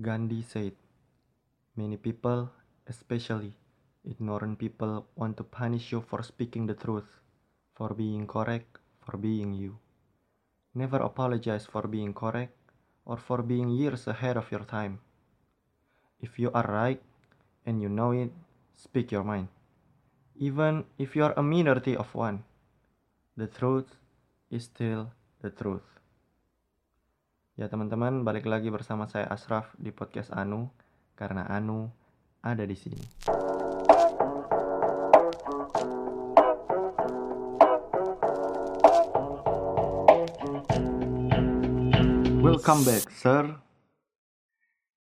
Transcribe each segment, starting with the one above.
Gandhi said, Many people, especially ignorant people, want to punish you for speaking the truth, for being correct, for being you. Never apologize for being correct or for being years ahead of your time. If you are right and you know it, speak your mind. Even if you are a minority of one, the truth is still the truth. Ya teman-teman, balik lagi bersama saya Asraf di podcast Anu karena Anu ada di sini. Welcome back, sir.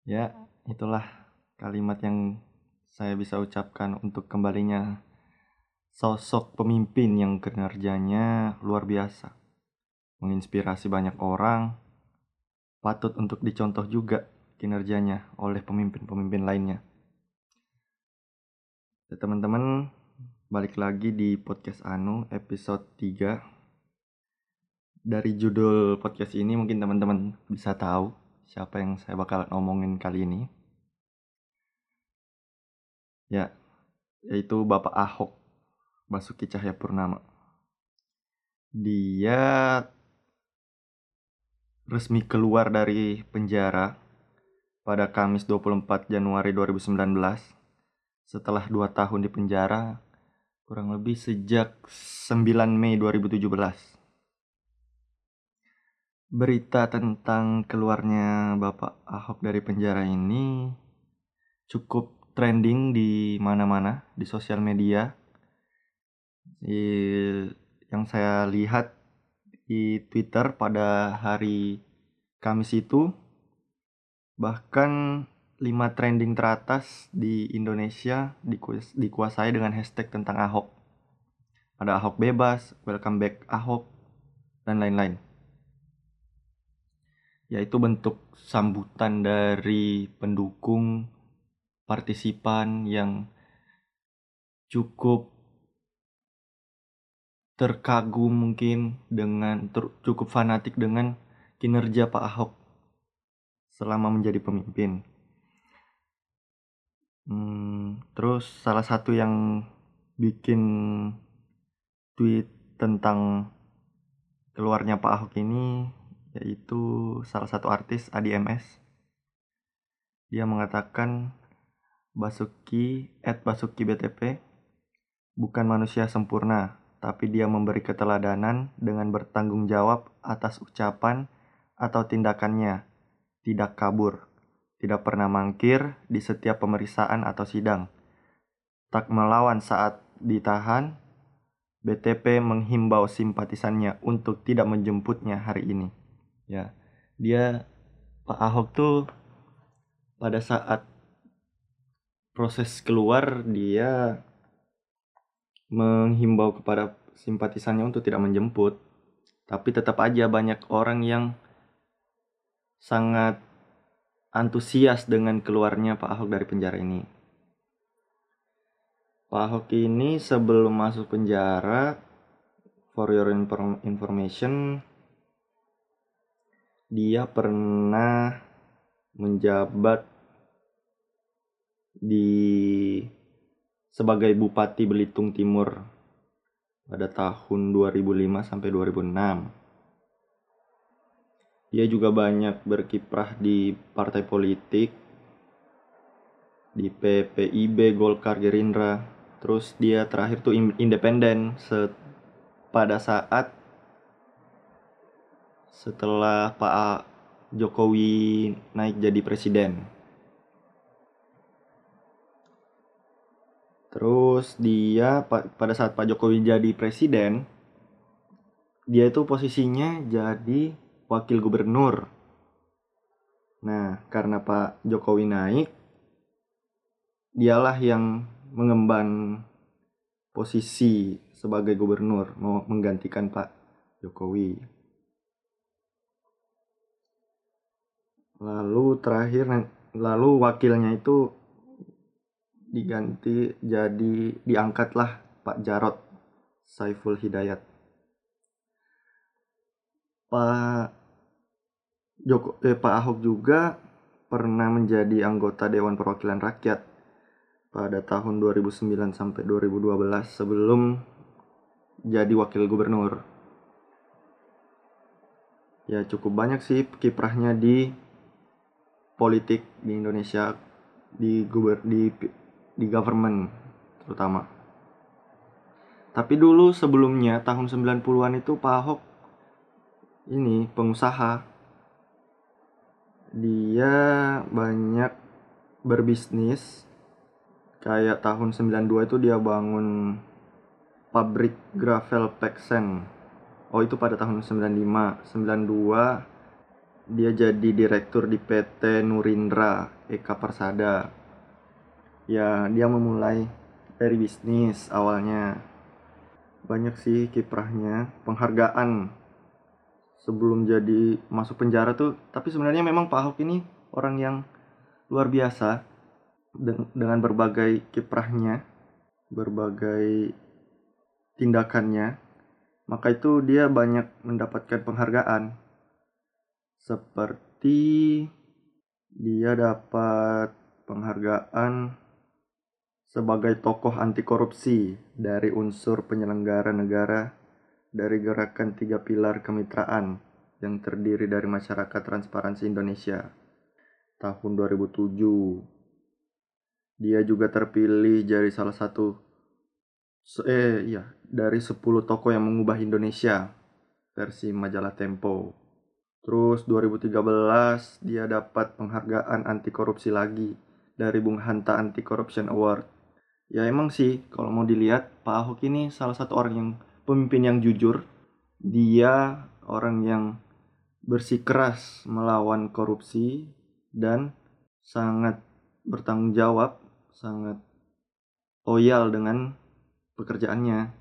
Ya, itulah kalimat yang saya bisa ucapkan untuk kembalinya sosok pemimpin yang kinerjanya luar biasa. Menginspirasi banyak orang, patut untuk dicontoh juga kinerjanya oleh pemimpin-pemimpin lainnya. Ya, teman-teman, balik lagi di podcast Anu episode 3 dari judul podcast ini mungkin teman-teman bisa tahu siapa yang saya bakal ngomongin kali ini. Ya, yaitu Bapak Ahok Basuki Cahayapurnama. Dia resmi keluar dari penjara pada Kamis 24 Januari 2019 setelah 2 tahun di penjara kurang lebih sejak 9 Mei 2017 berita tentang keluarnya Bapak Ahok dari penjara ini cukup trending di mana-mana di sosial media. Di, yang saya lihat di Twitter pada hari Kamis itu bahkan 5 trending teratas di Indonesia dikuasai dengan hashtag tentang Ahok. Ada Ahok bebas, welcome back Ahok, dan lain-lain yaitu bentuk sambutan dari pendukung partisipan yang cukup terkagum mungkin dengan ter, cukup fanatik dengan kinerja Pak Ahok selama menjadi pemimpin. Hmm, terus salah satu yang bikin tweet tentang keluarnya Pak Ahok ini yaitu salah satu artis ADMS. Dia mengatakan Basuki at Basuki BTP bukan manusia sempurna, tapi dia memberi keteladanan dengan bertanggung jawab atas ucapan atau tindakannya, tidak kabur, tidak pernah mangkir di setiap pemeriksaan atau sidang, tak melawan saat ditahan. BTP menghimbau simpatisannya untuk tidak menjemputnya hari ini. Ya dia Pak Ahok tuh pada saat proses keluar dia menghimbau kepada simpatisannya untuk tidak menjemput tapi tetap aja banyak orang yang sangat antusias dengan keluarnya Pak Ahok dari penjara ini. Pak Ahok ini sebelum masuk penjara, for your information, dia pernah menjabat di sebagai Bupati Belitung Timur pada tahun 2005 sampai 2006. Dia juga banyak berkiprah di partai politik di PPIB, Golkar, Gerindra. Terus dia terakhir tuh independen pada saat setelah Pak Jokowi naik jadi presiden. Terus dia pada saat Pak Jokowi jadi presiden, dia itu posisinya jadi wakil gubernur. Nah, karena Pak Jokowi naik, dialah yang mengemban posisi sebagai gubernur, mau menggantikan Pak Jokowi. lalu terakhir lalu wakilnya itu diganti jadi diangkatlah Pak Jarot Saiful Hidayat Pak Joko eh, Pak Ahok juga pernah menjadi anggota Dewan Perwakilan Rakyat pada tahun 2009 sampai 2012 sebelum jadi wakil gubernur. Ya cukup banyak sih kiprahnya di politik di Indonesia di guber di di government terutama. Tapi dulu sebelumnya tahun 90-an itu Pak Ahok ini pengusaha. Dia banyak berbisnis. Kayak tahun 92 itu dia bangun pabrik gravel peksen oh itu pada tahun 95 92 dia jadi direktur di PT Nurindra Eka Persada ya dia memulai dari bisnis awalnya. Banyak sih kiprahnya penghargaan. Sebelum jadi masuk penjara tuh tapi sebenarnya memang Pak Ahok ini orang yang luar biasa dengan berbagai kiprahnya berbagai tindakannya. Maka itu dia banyak mendapatkan penghargaan. Seperti dia dapat penghargaan sebagai tokoh anti korupsi dari unsur penyelenggara negara dari gerakan tiga pilar kemitraan yang terdiri dari Masyarakat Transparansi Indonesia tahun 2007. Dia juga terpilih jadi salah satu eh iya, dari 10 tokoh yang mengubah Indonesia versi majalah Tempo. Terus 2013 dia dapat penghargaan anti korupsi lagi dari Bung Hanta Anti Corruption Award. Ya emang sih kalau mau dilihat Pak Ahok ini salah satu orang yang pemimpin yang jujur. Dia orang yang bersikeras melawan korupsi dan sangat bertanggung jawab, sangat loyal dengan pekerjaannya.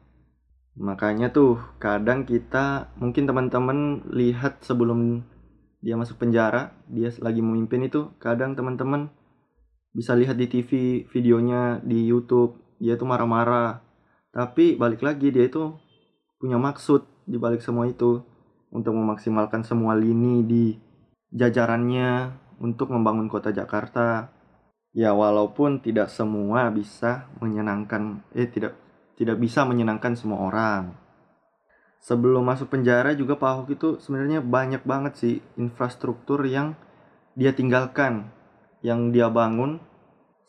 Makanya tuh kadang kita mungkin teman-teman lihat sebelum dia masuk penjara, dia lagi memimpin itu kadang teman-teman bisa lihat di TV videonya di YouTube, dia itu marah-marah. Tapi balik lagi dia itu punya maksud di balik semua itu untuk memaksimalkan semua lini di jajarannya untuk membangun kota Jakarta. Ya walaupun tidak semua bisa menyenangkan eh tidak tidak bisa menyenangkan semua orang. Sebelum masuk penjara juga Pak Ahok itu sebenarnya banyak banget sih infrastruktur yang dia tinggalkan, yang dia bangun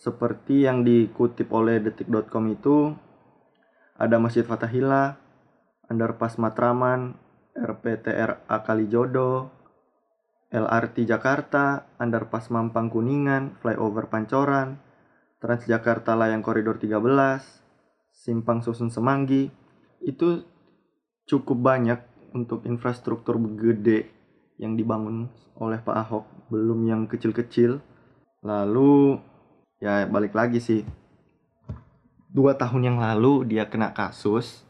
seperti yang dikutip oleh detik.com itu ada Masjid Fatahillah, Underpass Matraman, RPTRA Kalijodo, LRT Jakarta, Underpass Mampang Kuningan, Flyover Pancoran, Transjakarta Layang Koridor 13, Simpang Susun Semanggi. Itu cukup banyak untuk infrastruktur gede yang dibangun oleh Pak Ahok, belum yang kecil-kecil. Lalu ya balik lagi sih. Dua tahun yang lalu dia kena kasus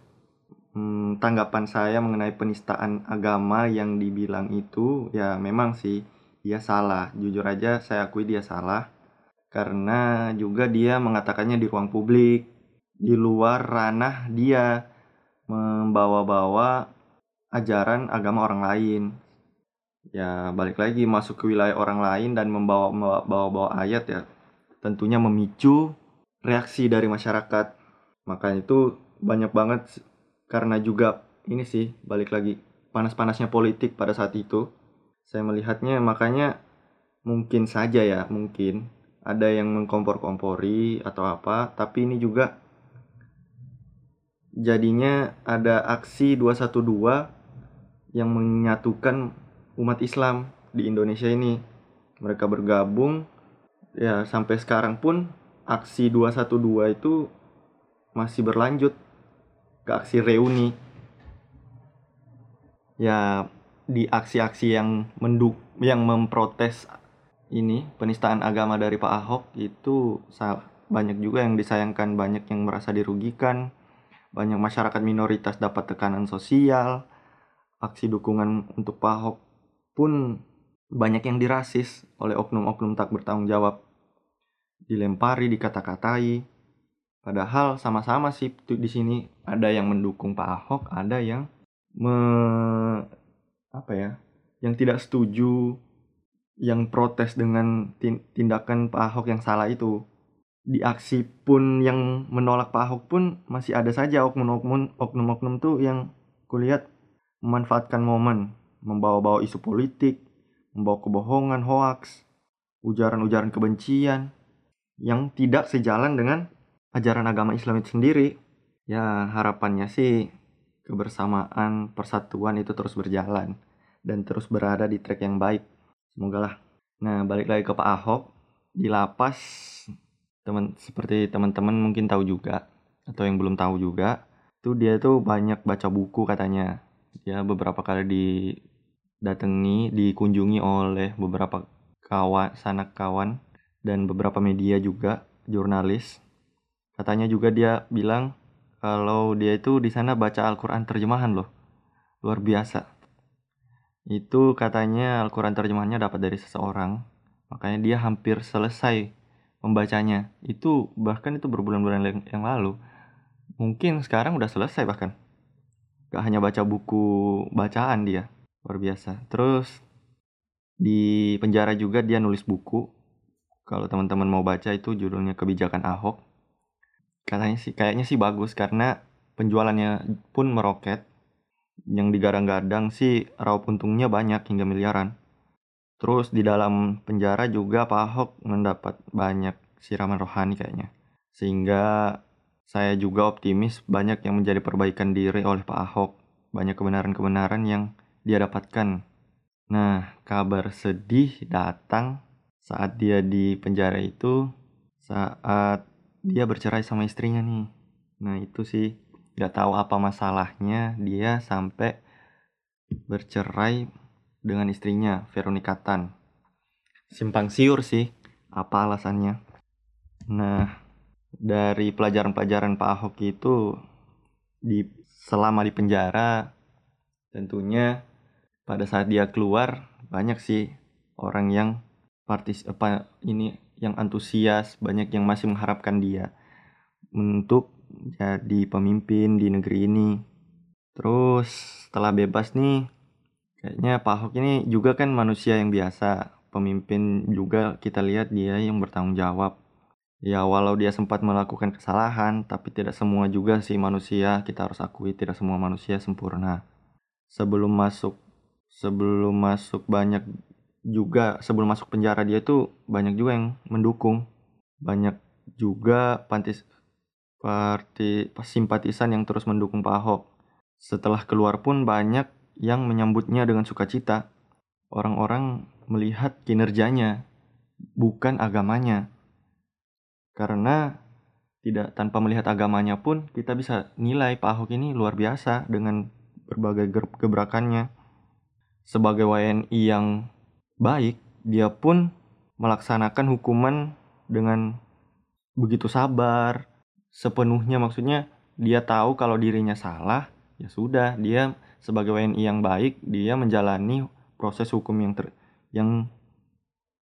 hmm, tanggapan saya mengenai penistaan agama yang dibilang itu ya memang sih dia salah. Jujur aja saya akui dia salah. Karena juga dia mengatakannya di ruang publik di luar ranah dia membawa-bawa ajaran agama orang lain ya balik lagi masuk ke wilayah orang lain dan membawa bawa-bawa ayat ya. Tentunya memicu reaksi dari masyarakat. Makanya itu banyak banget karena juga ini sih balik lagi panas-panasnya politik pada saat itu. Saya melihatnya makanya mungkin saja ya mungkin ada yang mengkompor-kompori atau apa tapi ini juga jadinya ada aksi 212 yang menyatukan umat Islam di Indonesia ini. Mereka bergabung ya sampai sekarang pun aksi 212 itu masih berlanjut ke aksi reuni. Ya di aksi-aksi yang menduk yang memprotes ini penistaan agama dari Pak Ahok itu banyak juga yang disayangkan banyak yang merasa dirugikan banyak masyarakat minoritas dapat tekanan sosial aksi dukungan untuk Pak Ahok pun banyak yang dirasis oleh oknum-oknum tak bertanggung jawab. Dilempari dikata-katai. Padahal sama-sama sih di sini. Ada yang mendukung Pak Ahok, ada yang me apa ya, yang tidak setuju yang protes dengan tindakan Pak Ahok yang salah itu. Di aksi pun yang menolak Pak Ahok pun masih ada saja oknum-oknum oknum-oknum tuh yang kulihat memanfaatkan momen membawa-bawa isu politik membawa kebohongan hoaks ujaran-ujaran kebencian yang tidak sejalan dengan ajaran agama Islam itu sendiri. Ya harapannya sih kebersamaan persatuan itu terus berjalan dan terus berada di track yang baik. Semoga lah nah balik lagi ke Pak Ahok. Di lapas teman seperti teman-teman mungkin tahu juga atau yang belum tahu juga tuh dia tuh banyak baca buku katanya. Dia beberapa kali didatangi dikunjungi oleh beberapa kawan sanak kawan dan beberapa media juga jurnalis. Katanya juga dia bilang kalau dia itu di sana baca Al-Quran terjemahan loh. Luar biasa. Itu katanya Al-Quran terjemahannya dapat dari seseorang. Makanya dia hampir selesai membacanya. Itu bahkan itu berbulan-bulan yang lalu. Mungkin sekarang udah selesai bahkan. Gak hanya baca buku bacaan dia luar biasa terus di penjara juga dia nulis buku kalau teman-teman mau baca itu judulnya kebijakan Ahok katanya sih kayaknya sih bagus karena penjualannya pun meroket yang digadang-gadang sih raup untungnya banyak hingga miliaran. Terus di dalam penjara juga Pak Ahok mendapat banyak siraman rohani kayaknya. Sehingga saya juga optimis banyak yang menjadi perbaikan diri oleh Pak Ahok. Banyak kebenaran-kebenaran yang dia dapatkan. Nah, kabar sedih datang saat dia di penjara itu saat dia bercerai sama istrinya nih. Nah, itu sih nggak tahu apa masalahnya dia sampai bercerai dengan istrinya Veronica Tan simpang siur sih apa alasannya nah dari pelajaran-pelajaran Pak Ahok itu di selama di penjara tentunya pada saat dia keluar banyak sih orang yang partis apa ini yang antusias banyak yang masih mengharapkan dia untuk jadi pemimpin di negeri ini. Terus setelah bebas nih, kayaknya Pak Ahok ini juga kan manusia yang biasa. Pemimpin juga kita lihat dia yang bertanggung jawab. Ya walau dia sempat melakukan kesalahan, tapi tidak semua juga sih manusia, kita harus akui tidak semua manusia sempurna. Sebelum masuk sebelum masuk banyak juga sebelum masuk penjara dia tuh banyak juga yang mendukung. Banyak juga pantis parti simpatisan yang terus mendukung Pak Ahok. Setelah keluar pun banyak yang menyambutnya dengan sukacita. Orang-orang melihat kinerjanya, bukan agamanya. Karena tidak tanpa melihat agamanya pun kita bisa nilai Pak Ahok ini luar biasa dengan berbagai gebrakannya. Sebagai WNI yang baik, dia pun melaksanakan hukuman dengan begitu sabar, sepenuhnya. Maksudnya dia tahu kalau dirinya salah ya sudah dia sebagai WNI yang baik dia menjalani proses hukum yang ter yang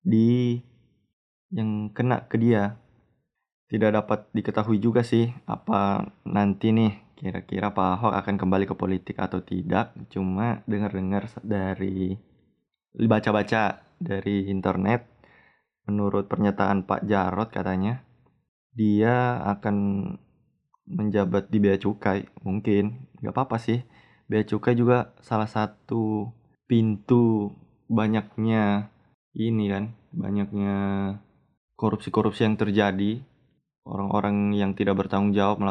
di yang kena ke dia. Tidak dapat diketahui juga sih apa nanti nih kira-kira Pak Ahok akan kembali ke politik atau tidak? Cuma dengar-dengar dari baca-baca dari internet menurut pernyataan Pak Jarot katanya dia akan menjabat di bea cukai. Mungkin. Nggak apa-apa sih. Bea cukai juga salah satu pintu banyaknya ini kan banyaknya korupsi-korupsi yang terjadi. Orang-orang yang tidak bertanggung jawab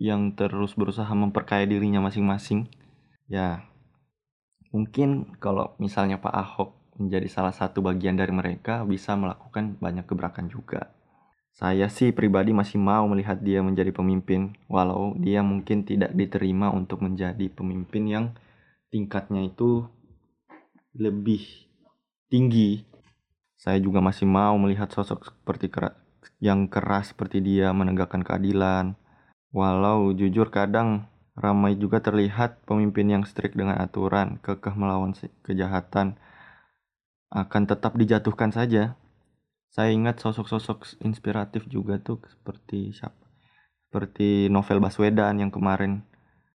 yang terus berusaha memperkaya dirinya masing-masing ya mungkin kalau misalnya Pak Ahok menjadi salah satu bagian dari mereka bisa melakukan banyak gebrakan juga saya sih pribadi masih mau melihat dia menjadi pemimpin, walau dia mungkin tidak diterima untuk menjadi pemimpin yang tingkatnya itu lebih tinggi. Saya juga masih mau melihat sosok seperti keras, yang keras seperti dia menegakkan keadilan. Walau jujur kadang ramai juga terlihat pemimpin yang strict dengan aturan, kekeh melawan kejahatan, akan tetap dijatuhkan saja. Saya ingat sosok-sosok inspiratif juga tuh seperti siapa seperti novel Baswedan yang kemarin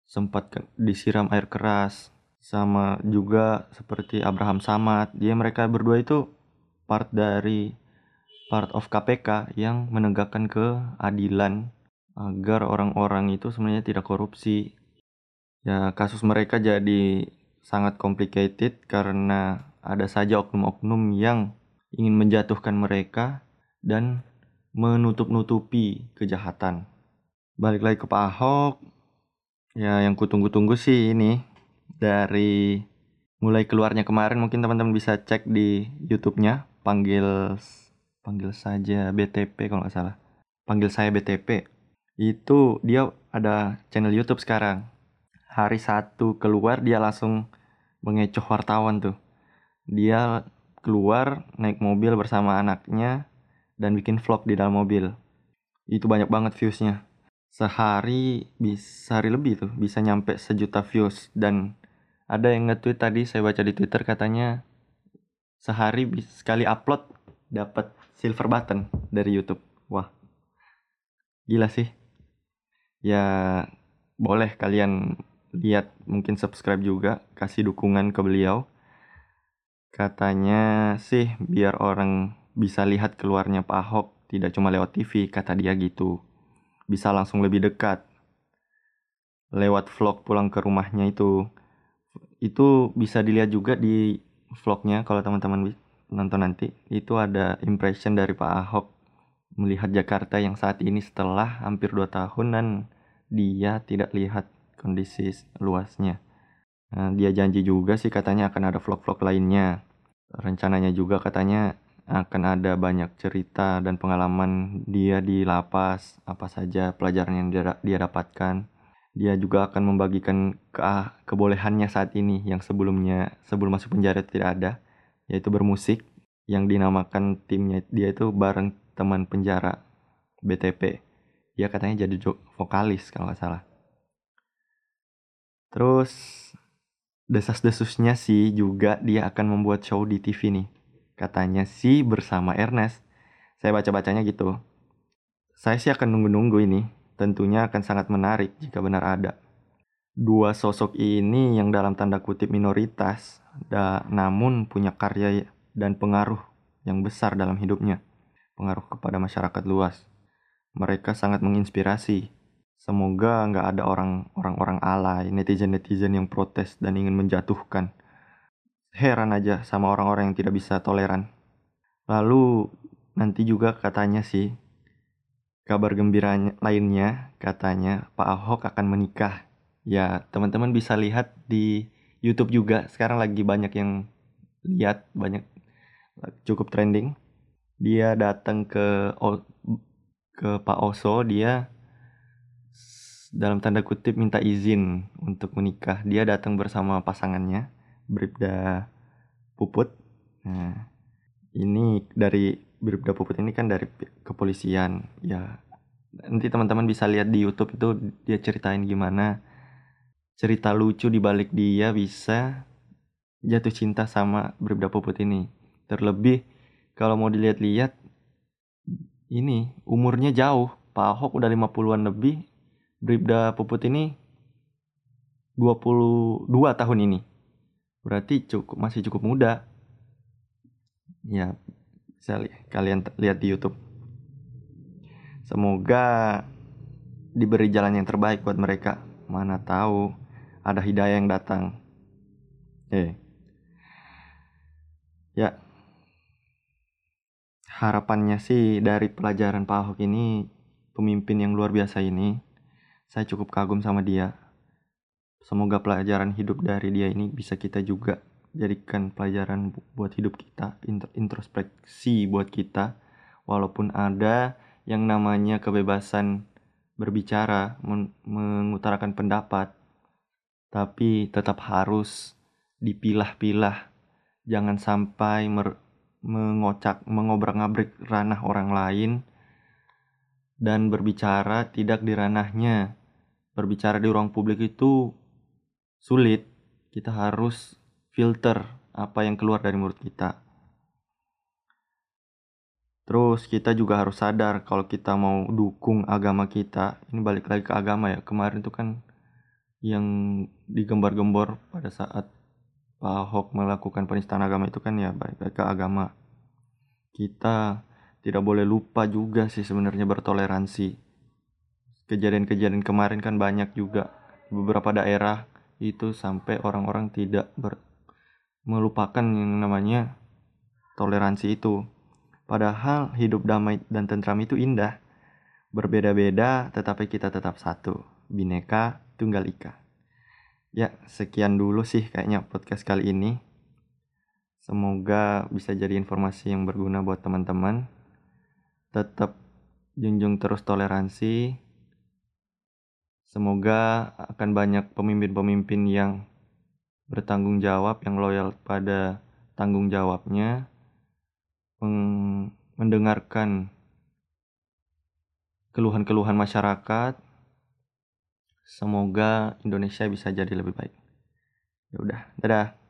sempat disiram air keras sama juga seperti Abraham Samad. Dia mereka berdua itu part dari part of KPK yang menegakkan keadilan agar orang-orang itu sebenarnya tidak korupsi. Ya kasus mereka jadi sangat complicated karena ada saja oknum-oknum yang ingin menjatuhkan mereka dan menutup-nutupi kejahatan. Balik lagi ke Pak Ahok, ya yang kutunggu-tunggu sih ini dari mulai keluarnya kemarin mungkin teman-teman bisa cek di YouTube-nya. Panggil panggil saja BTP kalau nggak salah. Panggil saya BTP itu dia ada channel YouTube sekarang hari satu keluar dia langsung mengecoh wartawan tuh dia keluar naik mobil bersama anaknya dan bikin vlog di dalam mobil itu banyak banget viewsnya sehari bisa sehari lebih tuh bisa nyampe sejuta views dan ada yang nge-tweet tadi saya baca di Twitter katanya sehari sekali upload dapat silver button dari YouTube. Wah. Gila sih. Ya boleh kalian lihat mungkin subscribe juga kasih dukungan ke beliau. Katanya sih biar orang bisa lihat keluarnya Pak Ahok tidak cuma lewat TV kata dia gitu. Bisa langsung lebih dekat. Lewat vlog pulang ke rumahnya itu. Itu bisa dilihat juga di vlognya kalau teman-teman nonton nanti. Itu ada impression dari Pak Ahok melihat Jakarta yang saat ini setelah hampir 2 tahun dan dia tidak lihat kondisi luasnya nah, dia janji juga sih katanya akan ada vlog-vlog lainnya rencananya juga katanya akan ada banyak cerita dan pengalaman dia di lapas, apa saja pelajaran yang dia, dia dapatkan. Dia juga akan membagikan ke, kebolehannya saat ini yang sebelumnya sebelum masuk penjara tidak ada, yaitu bermusik yang dinamakan timnya dia itu bareng teman penjara BTP. Dia katanya jadi vokalis kalau nggak salah. Terus desas-desusnya sih juga dia akan membuat show di TV nih Katanya sih bersama Ernest. Saya baca-bacanya gitu. Saya sih akan nunggu-nunggu ini. Tentunya akan sangat menarik jika benar ada. Dua sosok ini yang dalam tanda kutip minoritas, da, namun punya karya dan pengaruh yang besar dalam hidupnya. Pengaruh kepada masyarakat luas. Mereka sangat menginspirasi. Semoga nggak ada orang-orang alay, netizen-netizen yang protes dan ingin menjatuhkan heran aja sama orang-orang yang tidak bisa toleran. Lalu nanti juga katanya sih kabar gembira lainnya katanya Pak Ahok akan menikah. Ya teman-teman bisa lihat di YouTube juga sekarang lagi banyak yang lihat banyak cukup trending. Dia datang ke ke Pak Oso dia dalam tanda kutip minta izin untuk menikah. Dia datang bersama pasangannya Bribda Puput. Nah, ini dari Bribda Puput ini kan dari kepolisian. Ya, nanti teman-teman bisa lihat di YouTube itu dia ceritain gimana cerita lucu di balik dia bisa jatuh cinta sama Bribda Puput ini. Terlebih kalau mau dilihat-lihat ini umurnya jauh. Pak Ahok udah 50-an lebih. Bribda Puput ini 22 tahun ini. Berarti cukup masih cukup muda. Ya bisa li kalian lihat di YouTube. Semoga diberi jalan yang terbaik buat mereka. Mana tahu ada hidayah yang datang. Eh. Ya harapannya sih dari pelajaran Pak Ahok ini pemimpin yang luar biasa ini saya cukup kagum sama dia Semoga pelajaran hidup dari dia ini bisa kita juga jadikan pelajaran buat hidup kita, introspeksi buat kita. Walaupun ada yang namanya kebebasan berbicara, mengutarakan pendapat, tapi tetap harus dipilah-pilah. Jangan sampai mengocak, mengobrak-ngabrik ranah orang lain dan berbicara tidak di ranahnya. Berbicara di ruang publik itu sulit, kita harus filter apa yang keluar dari mulut kita. Terus kita juga harus sadar kalau kita mau dukung agama kita, ini balik lagi ke agama ya. Kemarin itu kan yang digembar-gembor pada saat Pak Ahok melakukan penistaan agama itu kan ya baik ke agama. Kita tidak boleh lupa juga sih sebenarnya bertoleransi. Kejadian-kejadian kemarin kan banyak juga beberapa daerah itu sampai orang-orang tidak ber melupakan yang namanya toleransi itu. Padahal hidup damai dan tentram itu indah. Berbeda-beda tetapi kita tetap satu. Bineka Tunggal Ika. Ya, sekian dulu sih kayaknya podcast kali ini. Semoga bisa jadi informasi yang berguna buat teman-teman. Tetap junjung terus toleransi. Semoga akan banyak pemimpin-pemimpin yang bertanggung jawab, yang loyal pada tanggung jawabnya, mendengarkan keluhan-keluhan masyarakat. Semoga Indonesia bisa jadi lebih baik. Ya udah, dadah.